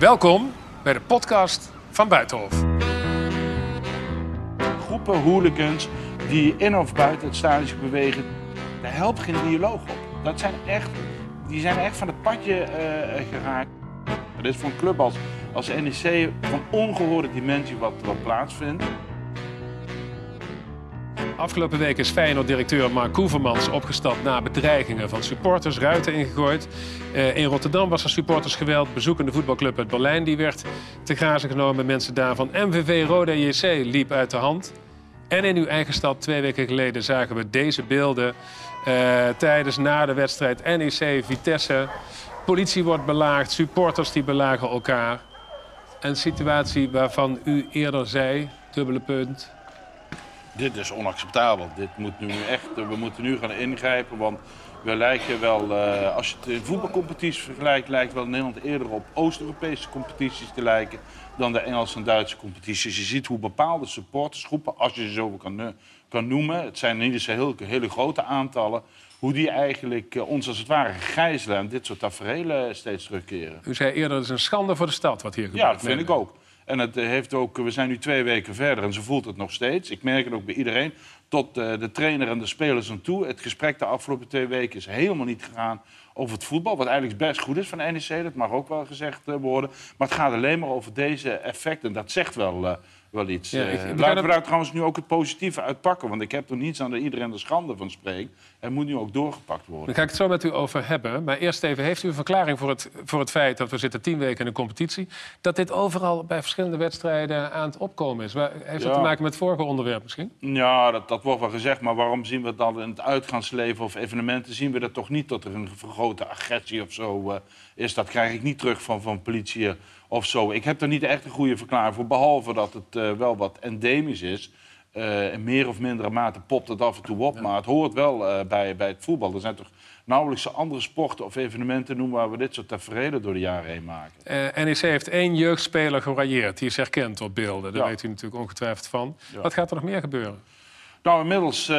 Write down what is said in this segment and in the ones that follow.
Welkom bij de podcast van Buitenhof. groepen hooligans die in of buiten het stadion bewegen, daar helpt geen dialoog op. Dat zijn echt, die zijn echt van het padje eh, geraakt. Het is voor een club als, als NEC van ongehoorde dimensie wat, wat plaatsvindt. Afgelopen week is Feyenoord-directeur Mark Koevermans opgestapt na bedreigingen van supporters, ruiten ingegooid. Eh, in Rotterdam was er supportersgeweld. Bezoekende voetbalclub uit Berlijn die werd te grazen genomen. Mensen daarvan MVV Roda JC liep uit de hand. En in uw eigen stad, twee weken geleden, zagen we deze beelden eh, tijdens na de wedstrijd NEC Vitesse. Politie wordt belaagd, supporters die belagen elkaar. Een situatie waarvan u eerder zei, dubbele punt, Dit is onacceptabel. Dit moet nu echt, we moeten nu gaan ingrijpen, want we lijken wel, eh, als je het in voetbalcompetities vergelijkt, lijkt wel Nederland eerder op Oost-Europese competities te lijken dan de Engelse en Duitse competities. Je ziet hoe bepaalde supportersgroepen, als je ze zo kan, kan noemen, het zijn niet eens heel, hele grote aantallen, hoe die eigenlijk eh, ons als het ware gijzelen en dit soort tafereelen steeds terugkeren. u zei eerder, het is een schande voor de stad wat hier gebeurt. Ja, dat vind ik ook. En het heeft ook, we zijn nu twee weken verder en ze voelt het nog steeds. Ik merk het ook bij iedereen, tot eh, de trainer en de spelers aan toe. Het gesprek de afgelopen twee weken is helemaal niet gegaan over het voetbal. Wat eigenlijk best goed is van NEC, dat mag ook wel gezegd eh, worden. Maar het gaat alleen maar over deze effecten. Dat zegt wel, eh, wel iets. Ja, ik- ik laten dat- we daar trouwens nu ook het positieve uitpakken. Want ik heb er niets aan dat iedereen er schande van spreekt. Er moet nu ook doorgepakt worden. Daar ga ik het zo met u over hebben. Maar eerst even, heeft u een verklaring voor het, voor het feit dat we zitten tien weken in een competitie... dat dit overal bij verschillende wedstrijden aan het opkomen is? Heeft dat Ja. te maken met het vorige onderwerp misschien? Ja, dat, dat wordt wel gezegd, maar waarom zien we het dan in het uitgaansleven of evenementen? Zien we dat toch niet dat er een vergrote agressie of zo eh, is? Dat krijg ik niet terug van, van politie eh, of zo. Ik heb er niet echt een goede verklaring voor, behalve dat het eh, wel wat endemisch is. Eh, in meer of mindere mate popt het af en toe op, maar het hoort wel bij, bij het voetbal. Er zijn toch nauwelijks andere sporten of evenementen noemen waar we dit soort tafereelen door de jaren heen maken. Eh, NEC heeft één jeugdspeler gerailleerd. Die is herkend op beelden. Daar Ja. weet u natuurlijk ongetwijfeld van. Ja. Wat gaat er nog meer gebeuren? Nou, inmiddels eh,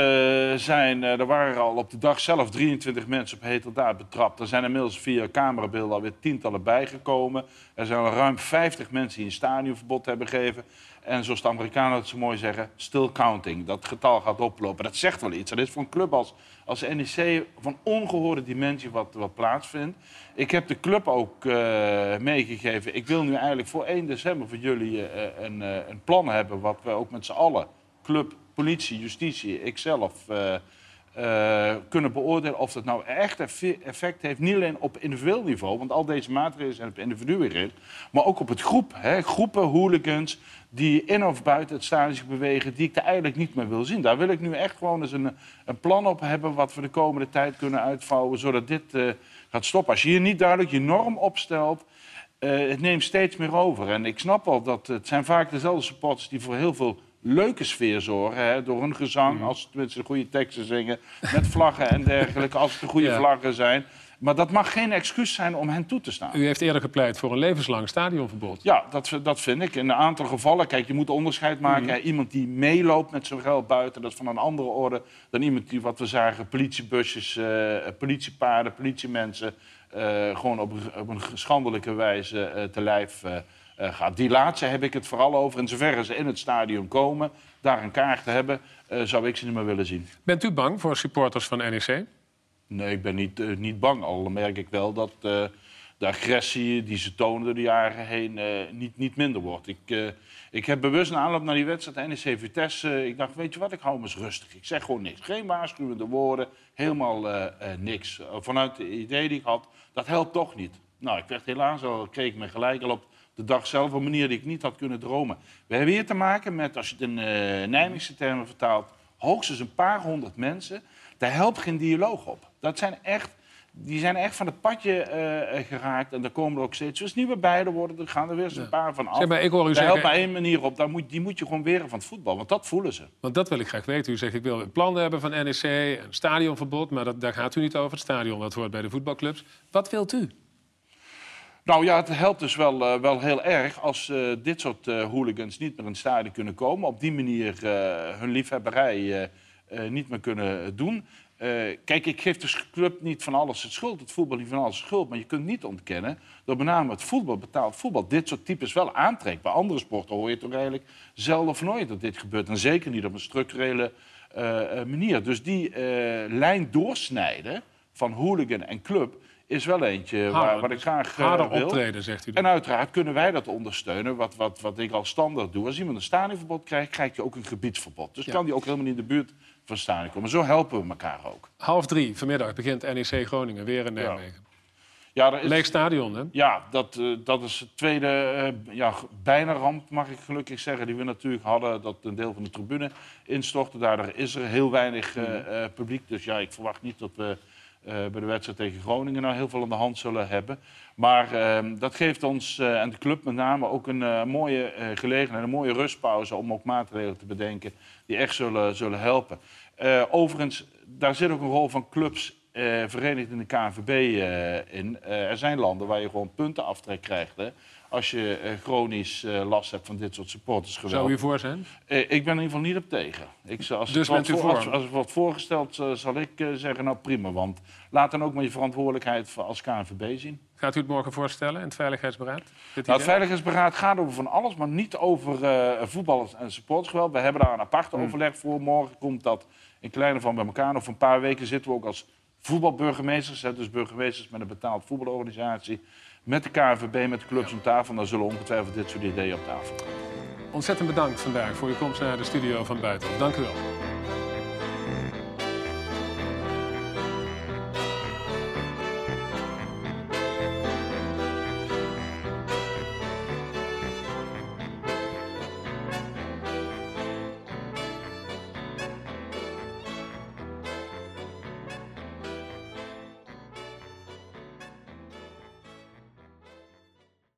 zijn eh, er waren al op de dag zelf 23 mensen op heterdaad betrapt. Er zijn inmiddels via camerabeelden alweer tientallen bijgekomen. Er zijn al ruim 50 mensen die een stadionverbod hebben gegeven. En zoals de Amerikanen het zo mooi zeggen, still counting. Dat getal gaat oplopen. Dat zegt wel iets. Dat is voor een club als, als NEC van ongehoorde dimensie wat, wat plaatsvindt. Ik heb de club ook eh, meegegeven. Ik wil nu eigenlijk voor 1 december voor jullie een, een plan hebben... wat we ook met z'n allen, club, politie, justitie, ikzelf... eh, kunnen beoordelen of dat nou echt effe- effect heeft. Niet alleen op individueel niveau, want al deze maatregelen zijn op individuen gericht. Maar ook op het groep. Hè? Groepen hooligans die in of buiten het stadion bewegen, die ik er eigenlijk niet meer wil zien. Daar wil ik nu echt gewoon eens een, een plan op hebben wat we de komende tijd kunnen uitvouwen, zodat dit eh, gaat stoppen. Als je hier niet duidelijk je norm opstelt, eh, het neemt steeds meer over. En ik snap wel dat het zijn vaak dezelfde supporters die voor heel veel leuke sfeer zorgen. Hè, door hun gezang, als ze tenminste de goede teksten zingen, met vlaggen en dergelijke, als het de goede Ja. vlaggen zijn. Maar dat mag geen excuus zijn om hen toe te staan. U heeft eerder gepleit voor een levenslang stadionverbod. Ja, dat, dat vind ik. In een aantal gevallen, kijk, je moet onderscheid maken. Hè, Iemand die meeloopt met zijn geld buiten, dat is van een andere orde dan iemand die, wat we zagen, politiebusjes, eh, politiepaarden, politiemensen, eh, gewoon op, een- op een schandelijke wijze eh, te lijf eh, gaat. Die laatste heb ik het vooral over. In zoverre ze in het stadion komen, daar een kaart te hebben, eh, zou ik ze niet meer willen zien. Bent u bang voor supporters van NEC? Nee, ik ben niet, eh, niet bang. Al merk ik wel dat de agressie die ze tonen door de jaren heen niet, niet minder wordt. Ik, ik heb bewust een aanloop naar die wedstrijd NEC Vitesse. ik dacht, weet je wat, ik hou me eens rustig. Ik zeg gewoon niks. Geen waarschuwende woorden, helemaal niks. Vanuit de idee die ik had, dat helpt toch niet. Nou, ik werd helaas al, kreeg ik me gelijk al op de dag zelf op een manier die ik niet had kunnen dromen. We hebben hier te maken met, als je het in uh, Nijmeegse termen vertaalt, hoogstens een paar honderd mensen. Daar helpt geen dialoog op. Dat zijn echt, die zijn echt van het padje eh, geraakt. En daar komen er ook steeds dus nieuwe bij. Er worden, er gaan er weer eens een paar van af. Zeg maar, ik hoor u Daar helpt zeggen, maar één manier op. Daar moet, die moet je gewoon weren van het voetbal. Want dat voelen ze. want dat wil ik graag weten. U zegt, ik wil een plan hebben van NEC, een stadionverbod. Maar dat, daar gaat u niet over. Het stadion, dat hoort bij de voetbalclubs. Wat wilt u? Nou ja, het helpt dus wel, eh, wel heel erg als eh, dit soort eh, hooligans niet meer in het stadion kunnen komen. Op die manier hun liefhebberij niet meer kunnen doen. Kijk, ik geef de club niet van alles het schuld, het voetbal niet van alles schuld. Maar je kunt niet ontkennen dat met name het voetbal, betaald voetbal, dit soort types wel aantrekt. Bij andere sporten hoor je toch eigenlijk zelden of nooit dat dit gebeurt. En zeker niet op een structurele manier. Dus die lijn doorsnijden van hooligan en club is wel eentje waar, wat ik graag uh, harder wil. optreden, zegt u. Dan. En uiteraard kunnen wij dat ondersteunen, wat, wat, wat ik als standaard doe. Als iemand een stadionverbod krijgt, krijgt hij ook een gebiedsverbod. Dus kan die ook helemaal niet in de buurt van stadion komen. Zo helpen we elkaar ook. Half drie vanmiddag begint NEC Groningen weer in Nijmegen. Ja. is, Leeg stadion, hè? Ja, dat, uh, dat is het tweede uh, ja, bijna ramp, mag ik gelukkig zeggen, die we natuurlijk hadden. Dat een deel van de tribune instortte. Daardoor is er heel weinig uh, publiek. Dus ja, ik verwacht niet dat we bij de wedstrijd tegen Groningen nou heel veel aan de hand zullen hebben. Maar uh, dat geeft ons uh, en de club met name ook een uh, mooie gelegenheid, een mooie rustpauze om ook maatregelen te bedenken die echt zullen, zullen helpen. overigens, daar zit ook een rol van clubs verenigd in de KNVB in. er zijn landen waar je gewoon puntenaftrek krijgt. Hè als je uh, chronisch uh, last hebt van dit soort supportersgeweld. Zou u voor zijn? Uh, ik ben in ieder geval niet op tegen. Ik, als dus bent u voor? Als, als, het wordt voorgesteld, zal ik zeggen, nou prima. Want laat dan ook maar je verantwoordelijkheid als KNVB zien. Gaat u het morgen voorstellen in het Veiligheidsberaad? Nou, het Veiligheidsberaad gaat over van alles, maar niet over voetbal en supportersgeweld. We hebben daar een aparte hmm. overleg voor. Morgen komt dat in kleine van bij elkaar. Over een paar weken zitten we ook als voetbalburgemeesters, dus burgemeesters met een betaald voetbalorganisatie met de KNVB, met de clubs om tafel. Dan zullen ongetwijfeld dit soort ideeën op tafel komen. Ontzettend bedankt vandaag voor uw komst naar de studio van Buitenhof. Dank u wel.